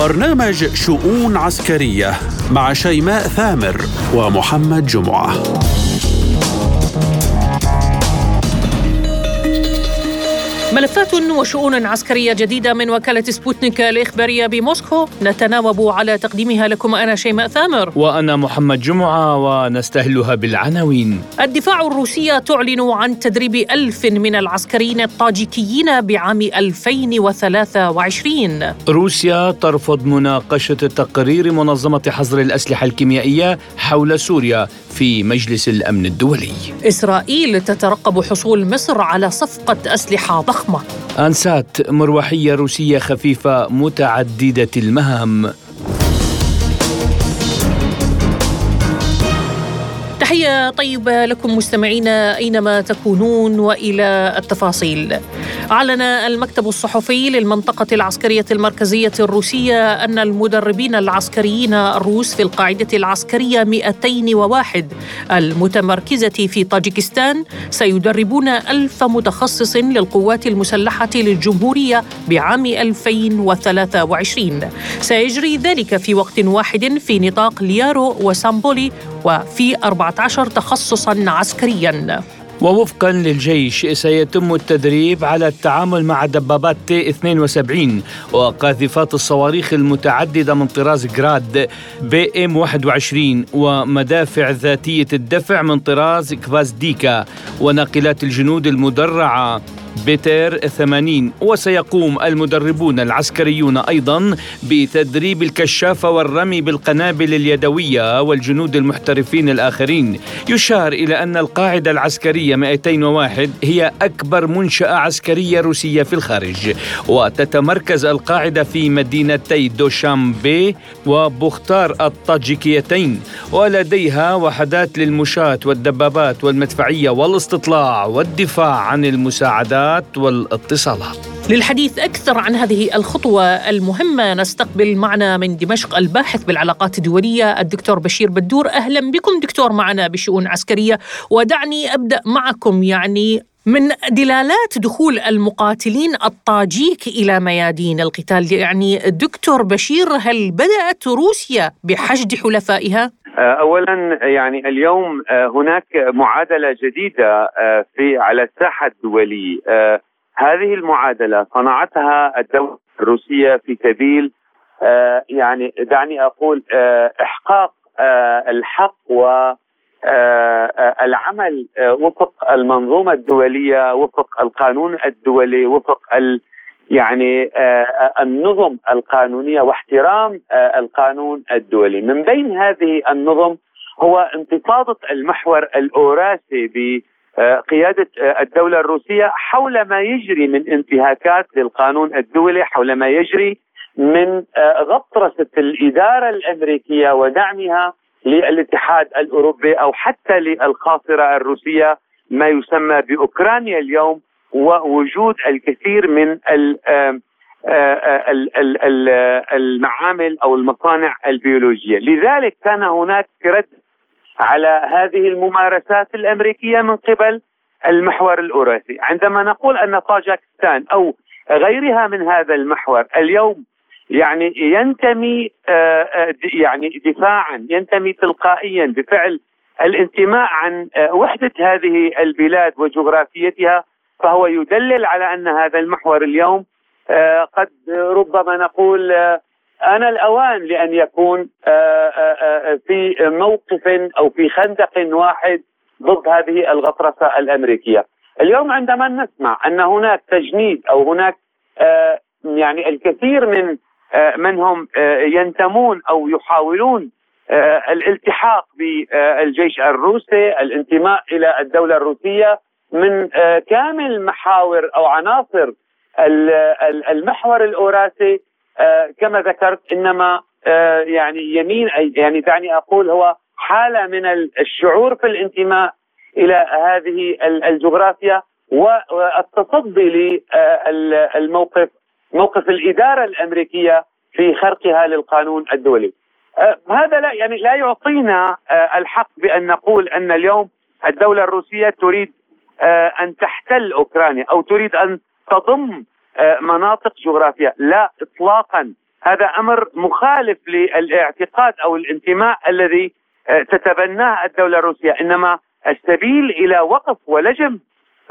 برنامج شؤون عسكرية مع شيماء ثامر ومحمد جمعة. ملفات وشؤون عسكرية جديدة من وكالة سبوتنيك الإخبارية بموسكو. نتناوب على تقديمها لكم أنا شيماء ثامر. وأنا محمد جمعة ونستهلها بالعناوين. الدفاع الروسية تعلن عن تدريب ألف من العسكريين الطاجيكيين بعام 2023 روسيا ترفض مناقشة تقرير منظمة حظر الأسلحة الكيميائية حول سوريا في مجلس الأمن الدولي. إسرائيل تترقب حصول مصر على صفقة أسلحة ضخمة. أنسات مروحية روسية خفيفة متعددة المهام. تحية طيبة لكم مستمعينا أينما تكونون وإلى التفاصيل. أعلن المكتب الصحفي للمنطقة العسكرية المركزية الروسية أن المدربين العسكريين الروس في القاعدة العسكرية 201 المتمركزة في طاجيكستان سيدربون ألف متخصص للقوات المسلحة للجمهورية بعام 2023 سيجري ذلك في وقت واحد في نطاق ليارو وسامبولي وفي 14 تخصصا عسكريا. ووفقا للجيش سيتم التدريب على التعامل مع دبابات تي 72 وقاذفات الصواريخ المتعددة من طراز جراد بي إم 21 ومدافع ذاتية الدفع من طراز غفوزديكا وناقلات الجنود المدرعة. بي تي آر 80 وسيقوم المدربون العسكريون أيضا بتدريب الكشافة والرمي بالقنابل اليدوية والجنود المحترفين الآخرين. يشار إلى أن القاعدة العسكرية 201 هي أكبر منشأة عسكرية روسية في الخارج. وتتمركز القاعدة في مدينتي دوشامبي وبختار الطاجيكيتين. ولديها وحدات للمشاة والدبابات والمدفعية والاستطلاع والدفاع عن المساعدات. الاتصالات والاتصالات. للحديث أكثر عن هذه الخطوة المهمة نستقبل معنا من دمشق الباحث بالعلاقات الدولية الدكتور بشير بدور. أهلا بكم دكتور معنا بشؤون عسكرية. ودعني أبدأ معكم يعني من دلالات دخول المقاتلين الطاجيك إلى ميادين القتال. يعني دكتور بشير هل بدأت روسيا بحشد حلفائها؟ اولا يعني اليوم هناك معادلة جديدة في على الساحة الدوليه هذه المعادلة صنعتها الدولة الروسية في سبيل يعني دعني أقول إحقاق الحق و العمل وفق المنظومة الدولية وفق القانون الدولي وفق ال يعني النظم القانونية واحترام القانون الدولي. من بين هذه النظم هو انتفاضة المحور الأوراسي بقياده الدولة الروسية حول ما يجري من انتهاكات للقانون الدولي حول ما يجري من غطرسة الإدارة الأمريكية ودعمها للاتحاد الأوروبي أو حتى للخاصره الروسية ما يسمى بأوكرانيا اليوم ووجود الكثير من المعامل أو المصانع البيولوجية، لذلك كان هناك رد على هذه الممارسات الأمريكية من قبل المحور الاوراسي، عندما نقول أن طاجكستان أو غيرها من هذا المحور اليوم يعني ينتمي يعني دفاعا ينتمي تلقائيا بفعل الانتماء عن وحدة هذه البلاد وجغرافيتها فهو يدلل على أن هذا المحور اليوم قد ربما نقول آن الأوان لأن يكون في موقف أو في خندق واحد ضد هذه الغطرسة الأمريكية. اليوم عندما نسمع أن هناك تجنيد أو هناك يعني الكثير من من هم ينتمون أو يحاولون الالتحاق بالجيش الروسي الانتماء إلى الدولة الروسية من كامل محاور أو عناصر المحور الأوراسي كما ذكرت إنما يعني يمين يعني دعني أقول هو حالة من الشعور في الانتماء إلى هذه الجغرافيا والتصدي للموقف موقف الإدارة الأمريكية في خرقها للقانون الدولي. هذا لا يعني لا يعطينا الحق بأن نقول أن اليوم الدولة الروسية تريد أن تحتل أوكرانيا أو تريد أن تضم مناطق جغرافية. لا اطلاقا. هذا أمر مخالف للاعتقاد أو الانتماء الذي تتبناه الدولة الروسية. إنما السبيل إلى وقف ولجم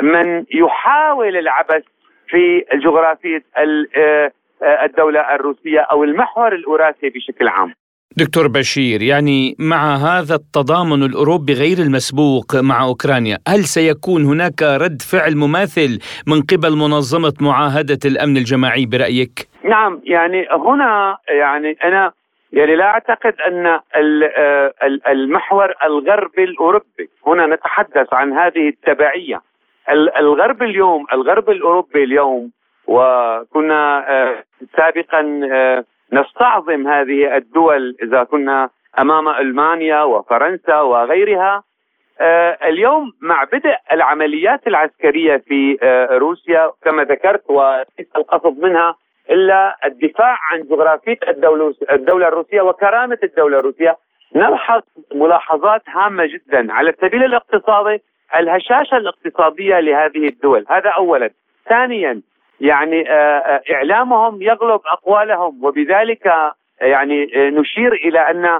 من يحاول العبث في جغرافية الدولة الروسية أو المحور الاوراسي بشكل عام. دكتور بشير يعني مع هذا التضامن الأوروبي غير المسبوق مع أوكرانيا، هل سيكون هناك رد فعل مماثل من قبل منظمة معاهدة الأمن الجماعي برأيك؟ نعم يعني هنا يعني أنا يعني لا أعتقد أن المحور الغربي الأوروبي هنا نتحدث عن هذه التبعية الغرب اليوم الغرب الأوروبي اليوم وكنا سابقا نستعظم هذه الدول إذا كنا أمام ألمانيا وفرنسا وغيرها. اليوم مع بدء العمليات العسكرية في روسيا كما ذكرت وليس القصد منها إلا الدفاع عن جغرافية الدولة الدولة الروسية وكرامة الدولة الروسية. نلحظ ملاحظات هامة جدا على السبيل الاقتصادي الهشاشة الاقتصادية لهذه الدول. هذا اولا. ثانيا يعني إعلامهم يغلب أقوالهم وبذلك يعني نشير إلى أن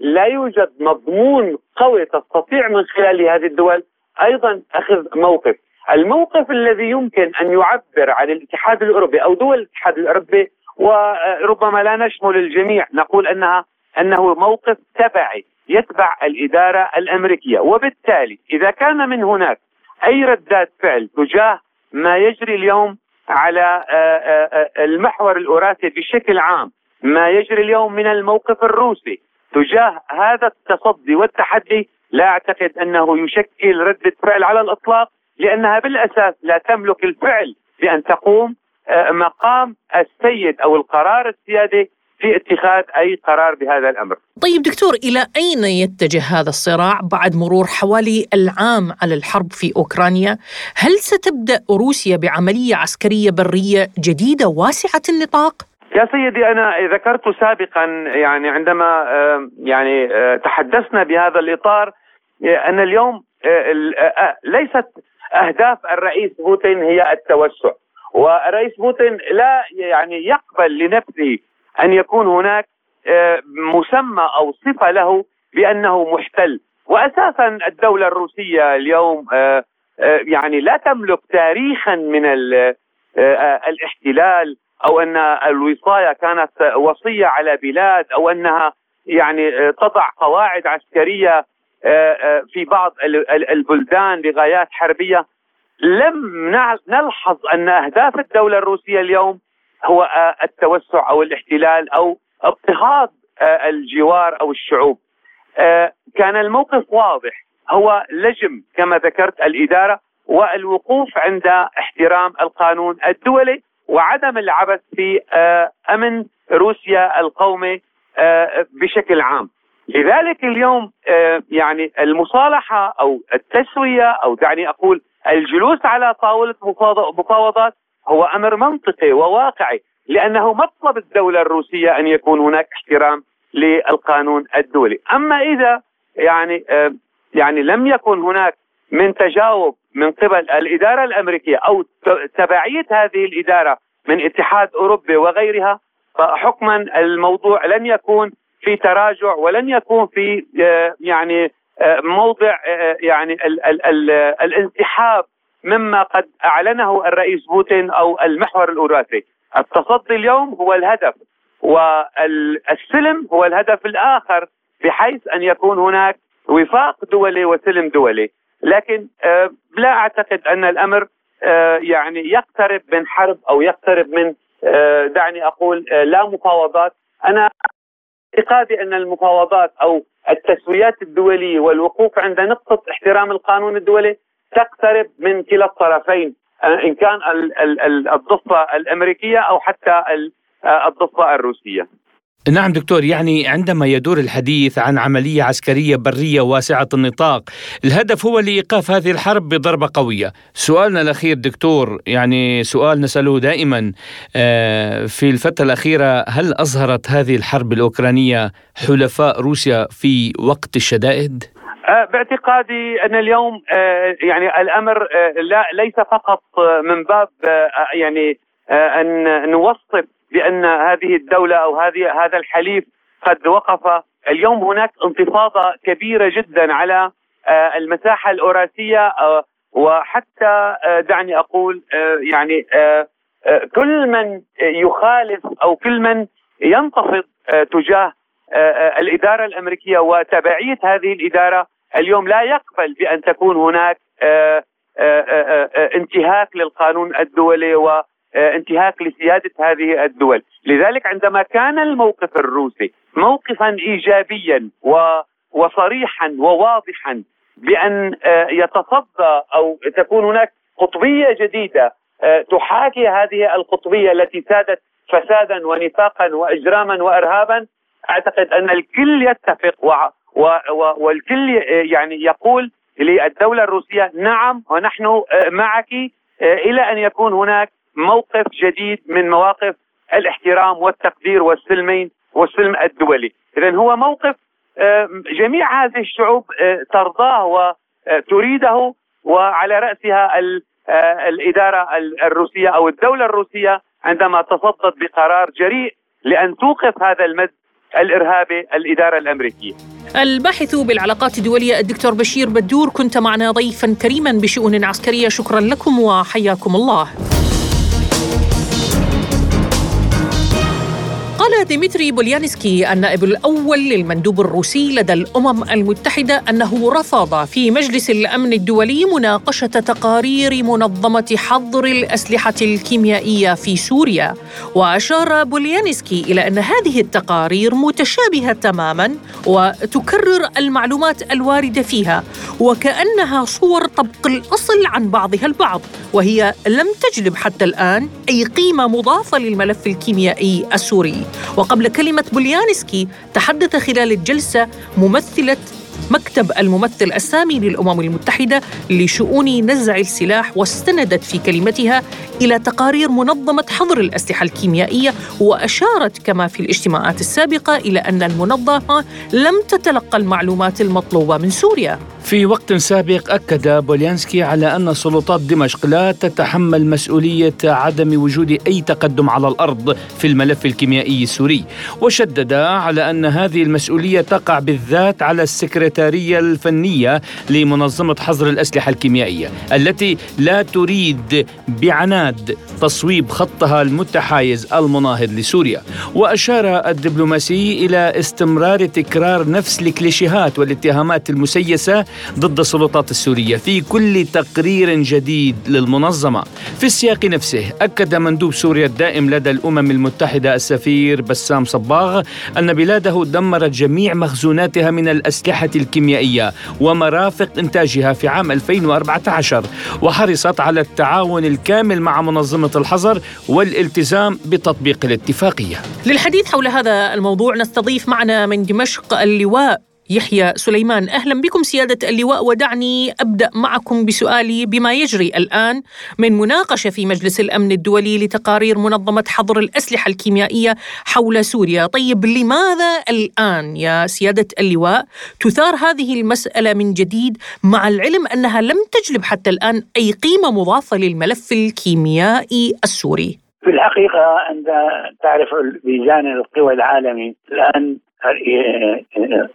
لا يوجد مضمون قوي تستطيع من خلال هذه الدول أيضا أخذ موقف. الموقف الذي يمكن أن يعبر عن الاتحاد الأوروبي أو دول الاتحاد الأوروبي وربما لا نشمل الجميع نقول أنها أنه موقف تبعي يتبع الإدارة الأمريكية. وبالتالي إذا كان من هناك أي ردات فعل تجاه ما يجري اليوم على المحور الاوراسي بشكل عام. ما يجري اليوم من الموقف الروسي تجاه هذا التصدي والتحدي لا أعتقد أنه يشكل ردة فعل على الإطلاق لأنها بالأساس لا تملك الفعل بأن تقوم آه، مقام السيد أو القرار السيادي في اتخاذ أي قرار بهذا الأمر. طيب دكتور إلى أين يتجه هذا الصراع بعد مرور حوالي العام على الحرب في أوكرانيا؟ هل ستبدأ روسيا بعملية عسكرية برية جديدة واسعة النطاق؟ يا سيدي أنا ذكرت سابقا يعني عندما آه، يعني آه، تحدثنا بهذا الإطار أن اليوم ليست أهداف الرئيس بوتين هي التوسع والرئيس بوتين لا يعني يقبل لنفسه أن يكون هناك آه، مسمى أو صفة له بأنه محتل. واساسا الدولة الروسية اليوم آه، آه، يعني لا تملك تاريخا من الاحتلال أو أن الوصاية كانت وصية على بلاد أو أنها يعني تضع قواعد عسكرية آه، في بعض البلدان لغايات حربية. لم نلحظ أن أهداف الدولة الروسية اليوم هو آه، التوسع أو الاحتلال أو اضطهاد الجوار أو الشعوب. كان الموقف واضح. هو لجم كما ذكرت الإدارة والوقوف عند احترام القانون الدولي وعدم العبث في أمن روسيا القومي بشكل عام. لذلك اليوم آه، يعني المصالحة أو التسوية أو دعني أقول الجلوس على طاولة مفاوضات هو أمر منطقي وواقعي لأنه مطلب الدولة الروسية أن يكون هناك احترام للقانون الدولي، أما إذا يعني يعني لم يكن هناك من تجاوب من قبل الإدارة الأمريكية أو تبعيه هذه الإدارة من اتحاد أوروبي وغيرها فحكما الموضوع لن يكون في تراجع ولن يكون في آه، يعني آه، موضع آه، يعني ال ال ال الانسحاب مما قد أعلنه الرئيس بوتين أو المحور الاوراسي التصدي اليوم هو الهدف والسلم هو الهدف الآخر بحيث أن يكون هناك وفاق دولي وسلم دولي. لكن لا أعتقد أن الأمر يعني يقترب من حرب أو يقترب من دعني أقول لا مفاوضات. أنا اعتقادي أن المفاوضات أو التسويات الدولية والوقوف عند نقطة احترام القانون الدولي تقترب من كلا الطرفين آه، إن كان الضفة الأمريكية أو حتى آه، الضفة الروسية. نعم دكتور يعني عندما يدور الحديث عن عملية عسكرية برية واسعة النطاق الهدف هو لإيقاف هذه الحرب بضربة قوية سؤالنا الأخير دكتور يعني سؤال نسأله دائما آه، في الفترة الأخيرة هل أظهرت هذه الحرب الأوكرانية حلفاء روسيا في وقت الشدائد؟ آه، باعتقادي أن اليوم آه، يعني الأمر لا ليس فقط من باب يعني أن نوصف بأن هذه الدولة أو هذه هذا الحليف قد وقف. اليوم هناك انتفاضة كبيرة جدا على المساحة الاوراسيه وحتى دعني أقول يعني كل من يخالف أو كل من ينتفض تجاه الإدارة الأمريكية وتبعيه هذه الإدارة اليوم لا يقبل بأن تكون هناك انتهاك للقانون الدولي وانتهاك لسيادة هذه الدول، لذلك عندما كان الموقف الروسي موقفا ايجابيا وصريحا وواضحا بأن يتصدى أو تكون هناك قطبية جديدة تحاكي هذه القطبية التي سادت فسادا ونفاقا واجراما وارهابا أعتقد أن الكل يتفق والكل يعني يقول للدولة الروسية نعم ونحن معك إلى أن يكون هناك موقف جديد من مواقف الاحترام والتقدير والسلمين والسلم الدولي. اذا هو موقف جميع هذه الشعوب ترضاه وتريده وعلى رأسها الإدارة الروسية أو الدولة الروسية عندما تصدت بقرار جريء لأن توقف هذا المد الإرهابي الإدارة الأمريكية. الباحث بالعلاقات الدولية الدكتور بشير بدور كنت معنا ضيفا كريما بشؤون عسكرية شكرا لكم وحياكم الله. قال ديمتري بوليانسكي النائب الأول للمندوب الروسي لدى الأمم المتحدة أنه رفض في مجلس الأمن الدولي مناقشة تقارير منظمة حظر الأسلحة الكيميائية في سوريا. وأشار بوليانسكي إلى أن هذه التقارير متشابهة تماما وتكرر المعلومات الواردة فيها وكأنها صور طبق الأصل عن بعضها البعض. وهي لم تجلب حتى الآن أي قيمة مضافة للملف الكيميائي السوري. وقبل كلمة بوليانسكي تحدث خلال الجلسة ممثلة مكتب الممثل السامي للأمم المتحدة لشؤون نزع السلاح واستندت في كلمتها إلى تقارير منظمة حظر الأسلحة الكيميائية وأشارت كما في الاجتماعات السابقة إلى أن المنظمة لم تتلقى المعلومات المطلوبة من سوريا. في وقت سابق أكد بوليانسكي على أن سلطات دمشق لا تتحمل مسؤولية عدم وجود أي تقدم على الأرض في الملف الكيميائي السوري، وشدد على أن هذه المسؤولية تقع بالذات على السكرتارية الفنية لمنظمة حظر الأسلحة الكيميائية، التي لا تريد بعناد تصويب خطها المتحايز المناهض لسوريا، وأشار الدبلوماسي إلى استمرار تكرار نفس الكليشيهات والاتهامات المسيسة ضد السلطات السورية في كل تقرير جديد للمنظمة. في السياق نفسه أكد مندوب سوريا الدائم لدى الأمم المتحدة السفير بسام صباغ أن بلاده دمرت جميع مخزوناتها من الأسلحة الكيميائية ومرافق إنتاجها في عام 2014 وحرصت على التعاون الكامل مع منظمة الحظر والالتزام بتطبيق الاتفاقية. للحديث حول هذا الموضوع نستضيف معنا من دمشق اللواء يحيى سليمان أهلا بكم سيادة اللواء ودعني أبدأ معكم بسؤالي بما يجري الآن من مناقشة في مجلس الأمن الدولي لتقارير منظمة حظر الأسلحة الكيميائية حول سوريا، طيب لماذا الآن يا سيادة اللواء تثار هذه المسألة من جديد مع العلم أنها لم تجلب حتى الآن أي قيمة مضافة للملف الكيميائي السوري؟ في الحقيقة انت تعرف ميزان القوى العالمي الآن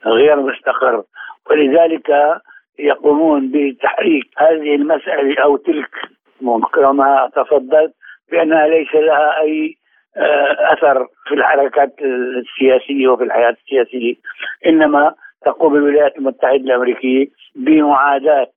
غير مستقر. ولذلك يقومون بتحريك هذه المسألة أو تلك. كما تفضلت بأنها ليس لها أي آه، أثر في الحركات السياسية وفي الحياة السياسية. إنما تقوم الولايات المتحدة الأمريكية بمعاداة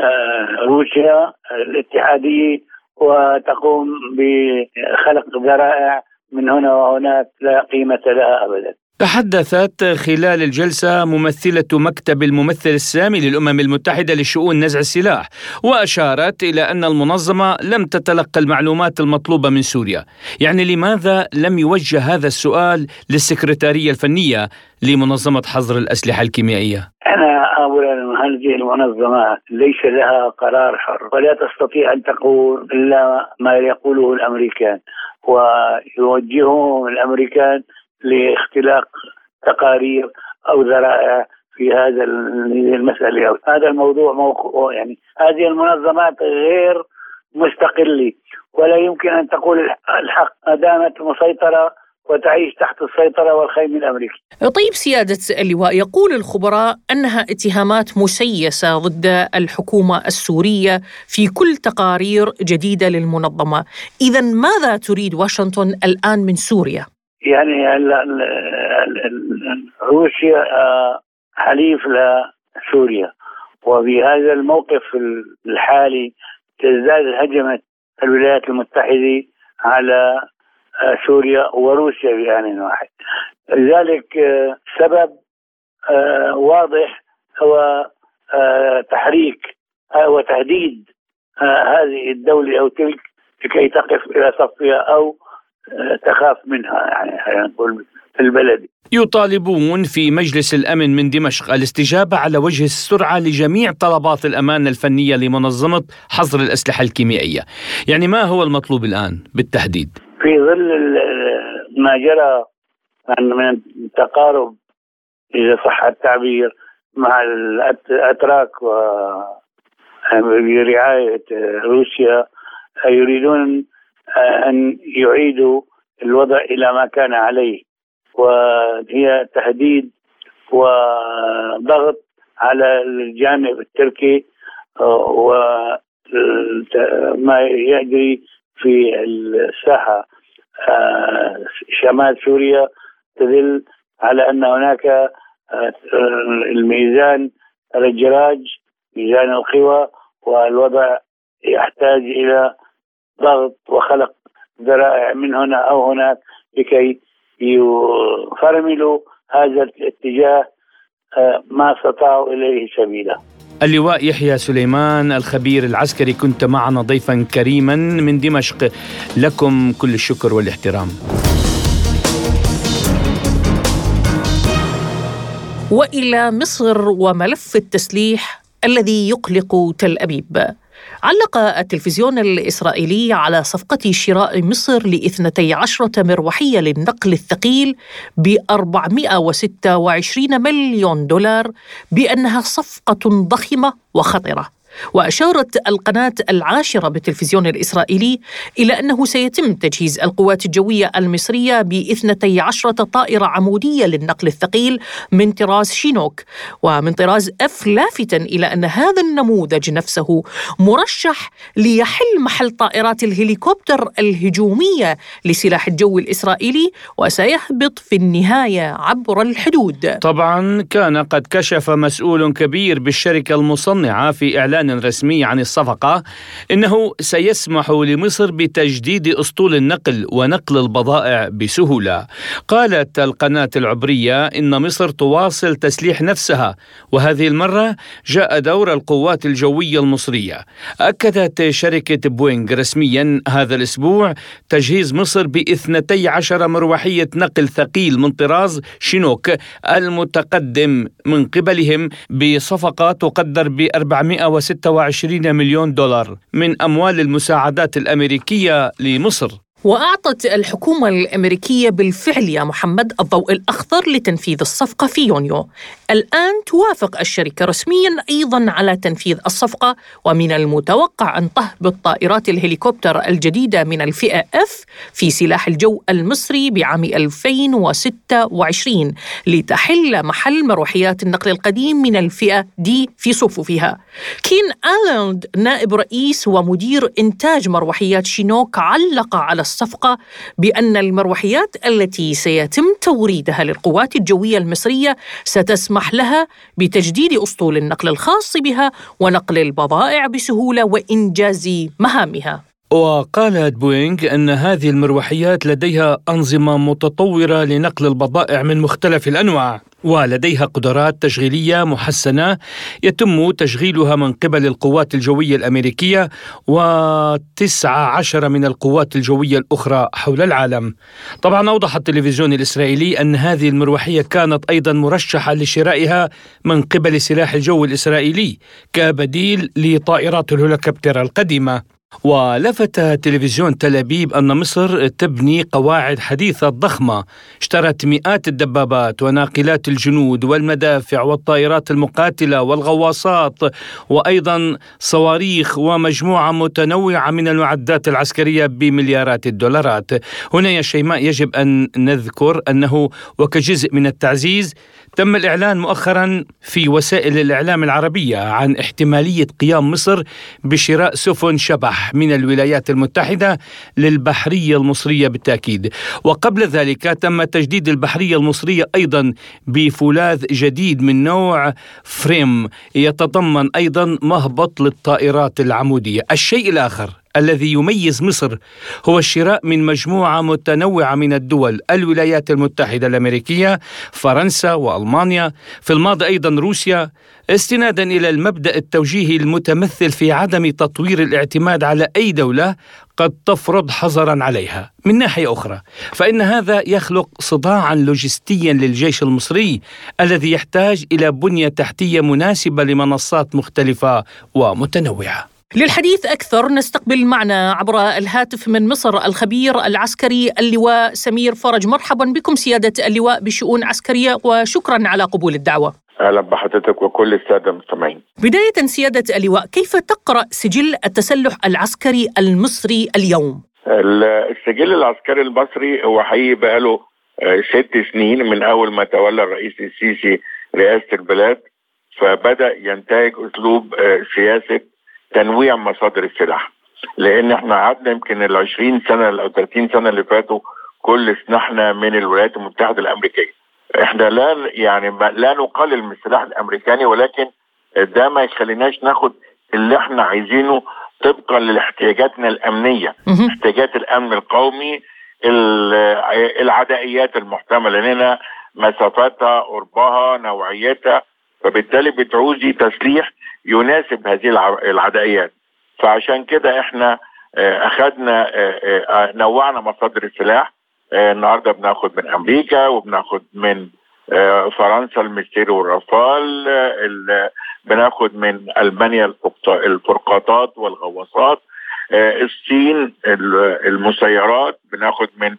آه، روسيا الاتحادية وتقوم بخلق ذرائع من هنا وهناك لا قيمة لها أبدا. تحدثت خلال الجلسة ممثلة مكتب الممثل السامي للأمم المتحدة لشؤون نزع السلاح وأشارت إلى أن المنظمة لم تتلقى المعلومات المطلوبة من سوريا. يعني لماذا لم يوجه هذا السؤال للسكرتارية الفنية لمنظمة حظر الأسلحة الكيميائية؟ أنا أولا هذه المنظمة ليس لها قرار حر ولا تستطيع أن تقول إلا ما يقوله الأمريكان ويوجههم الأمريكان لاختلاق تقارير أو ذرائع في هذا المسألة. هذا الموضوع موقع يعني هذه المنظمات غير مستقل ولا يمكن أن تقول الحق ما دامت مسيطرة وتعيش تحت السيطرة والخيم الأمريكي. طيب سيادة اللواء يقول الخبراء أنها اتهامات مسيسة ضد الحكومة السورية في كل تقارير جديدة للمنظمة. إذا ماذا تريد واشنطن الآن من سوريا؟ يعني روسيا آه، حليف لسوريا. وفي هذا الموقف الحالي تزداد هجمة الولايات المتحدة على آه، سوريا وروسيا بآن واحد. لذلك آه، سبب واضح هو تحريك وتهديد هذه الدولة أو تلك لكي تقف إلى صفها أو تخاف منها يعني خلينا نقول في البلد يطالبون في مجلس الأمن من دمشق الاستجابة على وجه السرعة لجميع طلبات الأمان الفنية لمنظمة حظر الأسلحة الكيميائية. يعني ما هو المطلوب الآن بالتحديد؟ في ظل ما جرى من التقارب اذا صح التعبير مع الأتراك و برعاية روسيا يريدون أن يعيدوا الوضع إلى ما كان عليه وهي تهديد وضغط على الجانب التركي وما يجري في الساحة. آه، شمال سوريا تدل على أن هناك آه، الميزان الجراج ميزان القوى والوضع يحتاج إلى ضغط وخلق ذرائع من هنا أو هناك لكي يفرملوا هذا الاتجاه آه، ما استطاعوا إليه سبيلا. اللواء يحيى سليمان الخبير العسكري كنت معنا ضيفا كريما من دمشق. لكم كل الشكر والاحترام. وإلى مصر وملف التسليح الذي يقلق تل أبيب. علق التلفزيون الإسرائيلي على صفقة شراء مصر لاثنتي عشرة مروحية للنقل الثقيل ب 426 مليون دولار بأنها صفقة ضخمة وخطرة. وأشارت القناة العاشرة بالتلفزيون الإسرائيلي إلى أنه سيتم تجهيز القوات الجوية المصرية بإثنتي عشرة طائرة عمودية للنقل الثقيل من طراز شينوك ومن طراز أف لافتا إلى أن هذا النموذج نفسه مرشح ليحل محل طائرات الهليكوبتر الهجومية لسلاح الجو الإسرائيلي وسيهبط في النهاية عبر الحدود. طبعا كان قد كشف مسؤول كبير بالشركة المصنعة في إعلان إعلان رسمي عن الصفقة إنه سيسمح لمصر بتجديد أسطول النقل ونقل البضائع بسهولة. قالت القناة العبرية إن مصر تواصل تسليح نفسها وهذه المرة جاء دور القوات الجوية المصرية. أكدت شركة بوينغ رسميا هذا الأسبوع تجهيز مصر باثنتي عشر مروحية نقل ثقيل من طراز شينوك المتقدم من قبلهم بصفقة تقدر ب 460 26 مليون دولار من أموال المساعدات الأمريكية لمصر. وأعطت الحكومة الأمريكية بالفعل يا محمد الضوء الأخضر لتنفيذ الصفقة في يونيو. الآن توافق الشركة رسميا أيضا على تنفيذ الصفقة ومن المتوقع أن تهبط طائرات الهليكوبتر الجديدة من الفئة F في سلاح الجو المصري بعام 2026 لتحل محل مروحيات النقل القديم من الفئة D في صفوفها. كين آلاند نائب رئيس ومدير إنتاج مروحيات شينوك علق على بأن المروحيات التي سيتم توريدها للقوات الجوية المصرية ستسمح لها بتجديد أسطول النقل الخاص بها ونقل البضائع بسهولة وإنجاز مهامها. وقالت بوينغ أن هذه المروحيات لديها أنظمة متطورة لنقل البضائع من مختلف الأنواع ولديها قدرات تشغيلية محسنة يتم تشغيلها من قبل القوات الجوية الأمريكية وتسعة عشر من القوات الجوية الأخرى حول العالم. طبعا أوضح التلفزيون الإسرائيلي أن هذه المروحية كانت أيضا مرشحة لشرائها من قبل سلاح الجو الإسرائيلي كبديل لطائرات الهليكوبتر القديمة. ولفت تلفزيون تل أبيب أن مصر تبني قواعد حديثة ضخمة. اشترت مئات الدبابات وناقلات الجنود والمدافع والطائرات المقاتلة والغواصات وأيضا صواريخ ومجموعة متنوعة من المعدات العسكرية بمليارات الدولارات. هنا يا شيماء يجب أن نذكر أنه وكجزء من التعزيز تم الإعلان مؤخرا في وسائل الإعلام العربية عن احتمالية قيام مصر بشراء سفن شبح. من الولايات المتحدة للبحرية المصرية بالتأكيد. وقبل ذلك تم تجديد البحرية المصرية أيضا بفولاذ جديد من نوع فريم. يتضمن أيضا مهبط للطائرات العمودية. الشيء الآخر الذي يميز مصر هو الشراء من مجموعة متنوعة من الدول الولايات المتحدة الأمريكية فرنسا وألمانيا. في الماضي أيضا روسيا. استنادا إلى المبدأ التوجيهي المتمثل في عدم تطوير الاعتماد على أي دولة قد تفرض حظرا عليها. من ناحية أخرى فإن هذا يخلق صداعا لوجستيا للجيش المصري الذي يحتاج إلى بنية تحتية مناسبة لمنصات مختلفة ومتنوعة. للحديث أكثر نستقبل معنا عبر الهاتف من مصر الخبير العسكري اللواء سمير فرج مرحبا بكم سيادة اللواء بشؤون عسكرية وشكرا على قبول الدعوة أهلا بحضرتك وكل السادة المستمعين. بداية سيادة اللواء كيف تقرأ سجل التسلح العسكري المصري اليوم؟ السجل العسكري المصري هو حقيقي بقاله ست سنين من أول ما تولى الرئيس السيسي رئاسة البلاد فبدأ ينتهج أسلوب سياسة تنويع مصادر السلاح. لأن إحنا قعدنا يمكن ال 20 سنة أو 30 سنة اللي فاتوا كل سلاحنا من الولايات المتحدة الأمريكية. إحنا لا يعني لا نقلل من السلاح الأمريكاني ولكن ده ما يخليناش ناخد اللي إحنا عايزينه طبقا لاحتياجاتنا الأمنية. احتياجات الأمن القومي العدائيات المحتملة. هنا مسافتها قربها نوعيتها. فبالتالي بتعوزي تسليح يناسب هذه العدائيات فعشان كده إحنا أخذنا نوعنا مصادر السلاح. النهارده بناخد من أمريكا وبناخد من فرنسا المستير والرافال. بناخد من ألمانيا الفرقاطات والغواصات. الصين المسيرات. بناخد من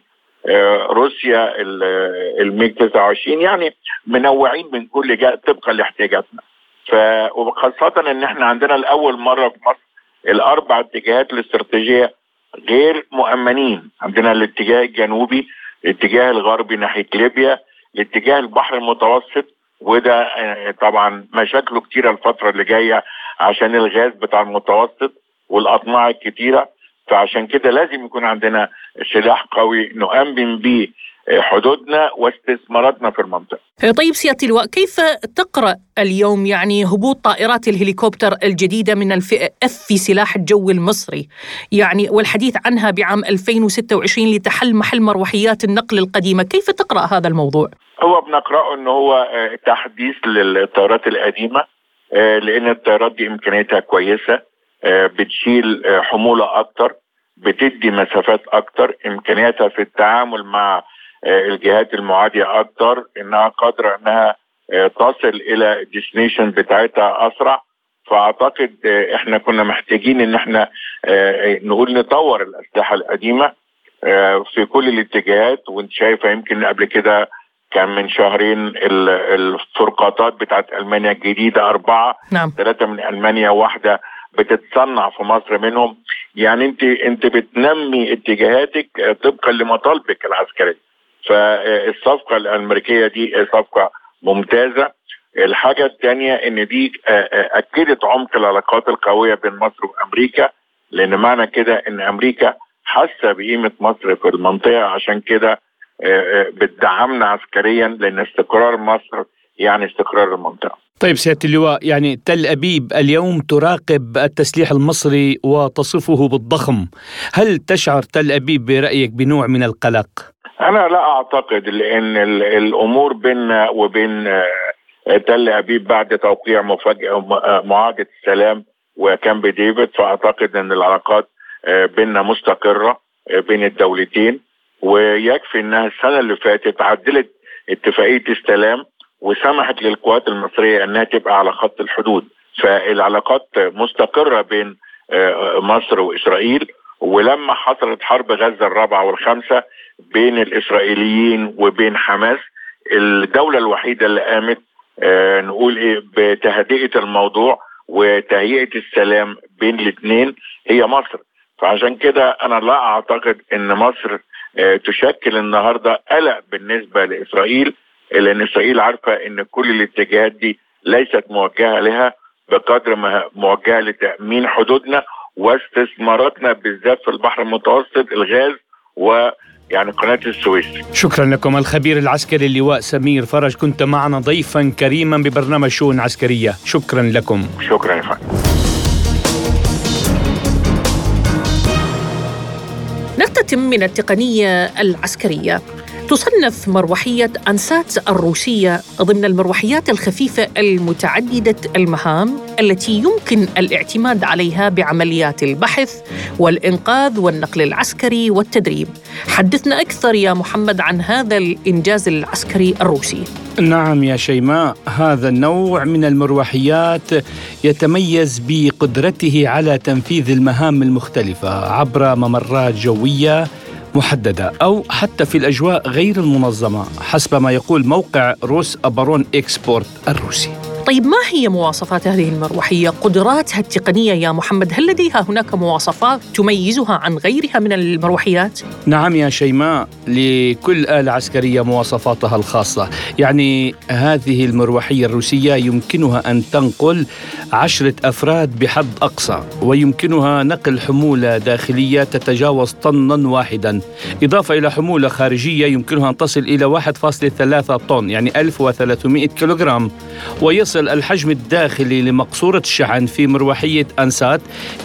روسيا الميج 29 يعني منوعين من كل جهة طبقا لاحتياجاتنا. ف وخاصة إن إحنا عندنا لأول مرة في مصر الأربع اتجاهات الاستراتيجية غير مؤمنين. عندنا الاتجاه الجنوبي الاتجاه الغربي ناحية ليبيا الاتجاه البحر المتوسط وده طبعا مشاكله كتيرة الفترة اللي جاية عشان الغاز بتاع المتوسط والأطماع الكتيرة. فعشان كده لازم يكون عندنا سلاح قوي نؤمن به حدودنا واستثماراتنا في المنطقة. طيب سيادة اللواء كيف تقرأ اليوم يعني هبوط طائرات الهليكوبتر الجديدة من الفئه أف في سلاح الجو المصري يعني والحديث عنها بعام 2026 لتحل محل مروحيات النقل القديمة، كيف تقرأ هذا الموضوع؟ هو بنقرأه انه هو تحديث للطائرات القديمة لأن الطائرات دي امكانياتها كويسة بتشيل حموله أكتر بتدي مسافات أكتر إمكانياتها في التعامل مع الجهات المعادية أكتر إنها قادره إنها تصل إلى الديستنيشن بتاعتها أسرع. فأعتقد إحنا كنا محتاجين إن إحنا نقول نطور الأسلحة القديمة في كل الاتجاهات. وأنت شايفة يمكن قبل كده كان من شهرين الفرقاطات بتاعت ألمانيا الجديدة أربعة نعم. ثلاثة من ألمانيا واحدة بتتصنع في مصر منهم. يعني أنت أنت بتنمي اتجاهاتك طبقا لمطالبك العسكرية. فالصفقة الأمريكية دي صفقة ممتازة الحاجة الثانية إن دي أكدت عمق العلاقات القوية بين مصر وأمريكا لأن معنى كده إن أمريكا حاسة بقيمة مصر في المنطقة عشان كده بتدعمنا عسكريا لأن استقرار مصر يعني استقرار المنطقة. طيب سيادة اللواء يعني تل أبيب اليوم تراقب التسليح المصري وتصفه بالضخم، هل تشعر تل أبيب برأيك بنوع من القلق؟ أنا لا أعتقد لأن الأمور بيننا وبين تل أبيب بعد توقيع مفاجاه معاهدة السلام وكامب ديفيد فأعتقد إن العلاقات بيننا مستقرة بين الدولتين ويكفي إنها السنة اللي فاتت عدلت اتفاقية السلام وسمحت للقوات المصرية إنها تبقى على خط الحدود. فالعلاقات مستقرة بين مصر وإسرائيل ولما حصلت حرب غزة الرابعة والخامسة بين الإسرائيليين وبين حماس الدولة الوحيدة اللي قامت نقول إيه بتهدئة الموضوع وتهيئة السلام بين الاثنين هي مصر. فعشان كده أنا لا أعتقد إن مصر تشكل النهارده قلق بالنسبة لإسرائيل لأن إسرائيل عارفة إن كل الاتجاهات دي ليست موجهة لها بقدر ما موجهة لتأمين حدودنا واستثماراتنا بالذات في البحر المتوسط الغاز و يعني قناة السويس. شكرا لكم. الخبير العسكري اللواء سمير فرج كنت معنا ضيفا كريما ببرنامج شؤون عسكرية. شكرا لكم. شكرا يا فندم. نختتم من التقنية العسكرية. تصنف مروحية أنسات الروسية ضمن المروحيات الخفيفة المتعددة المهام التي يمكن الاعتماد عليها بعمليات البحث والإنقاذ والنقل العسكري والتدريب. حدثنا أكثر يا محمد عن هذا الإنجاز العسكري الروسي. نعم يا شيماء هذا النوع من المروحيات يتميز بقدرته على تنفيذ المهام المختلفة عبر ممرات جوية محددة أو حتى في الأجواء غير المنظمة حسب ما يقول موقع روس أبارون إكسبورت الروسي. طيب ما هي مواصفات هذه المروحية؟ قدراتها التقنية يا محمد هل لديها هناك مواصفات تميزها عن غيرها من المروحيات؟ نعم يا شيماء لكل آلة عسكرية مواصفاتها الخاصة يعني هذه المروحية الروسية يمكنها أن تنقل عشرة أفراد بحد أقصى ويمكنها نقل حمولة داخلية تتجاوز طنا واحدا إضافة إلى حمولة خارجية يمكنها أن تصل إلى 1.3 طن يعني 1300 كيلوغرام ويصل يصل الحجم الداخلي لمقصورة الشحن في مروحية أنسات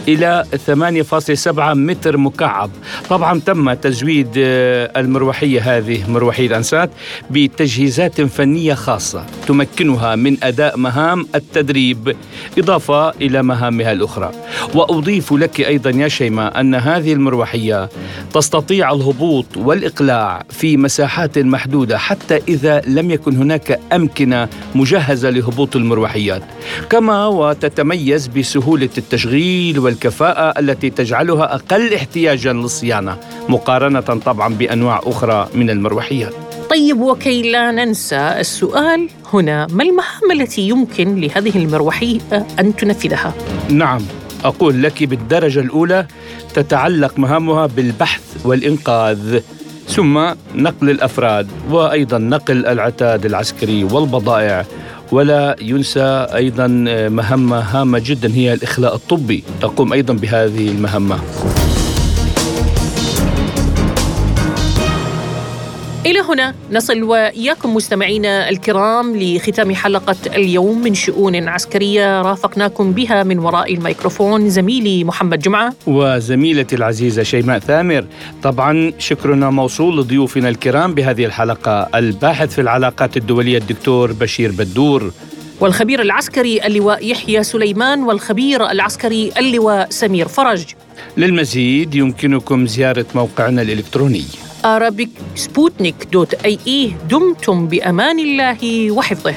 إلى 8.7 متر مكعب. طبعا تم تزويد المروحية هذه مروحية أنسات بتجهيزات فنية خاصة تمكنها من أداء مهام التدريب إضافة إلى مهامها الأخرى. وأضيف لك أيضا يا شيماء أن هذه المروحية تستطيع الهبوط والإقلاع في مساحات محدودة حتى إذا لم يكن هناك أمكنة مجهزة لهبوط المروحيات. كما وتتميز بسهولة التشغيل والكفاءة التي تجعلها أقل احتياجا للصيانة مقارنة طبعا بأنواع أخرى من المروحيات. طيب وكي لا ننسى السؤال هنا ما المهام التي يمكن لهذه المروحية أن تنفذها؟ نعم أقول لك بالدرجة الأولى تتعلق مهامها بالبحث والإنقاذ ثم نقل الأفراد وأيضا نقل العتاد العسكري والبضائع. ولا ينسى أيضا مهمة هامة جدا هي الإخلاء الطبي. تقوم أيضا بهذه المهمة. إلى هنا نصل وإياكم مستمعينا الكرام لختام حلقة اليوم من شؤون عسكرية رافقناكم بها من وراء الميكروفون زميلي محمد جمعة. وزميلتي العزيزة شيماء ثامر. طبعا شكرنا موصول لضيوفنا الكرام بهذه الحلقة. الباحث في العلاقات الدولية الدكتور بشير بدور. والخبير العسكري اللواء يحيى سليمان والخبير العسكري اللواء سمير فرج. للمزيد يمكنكم زيارة موقعنا الإلكتروني. arabicsputnik.ae دمتم بأمان الله وحفظه.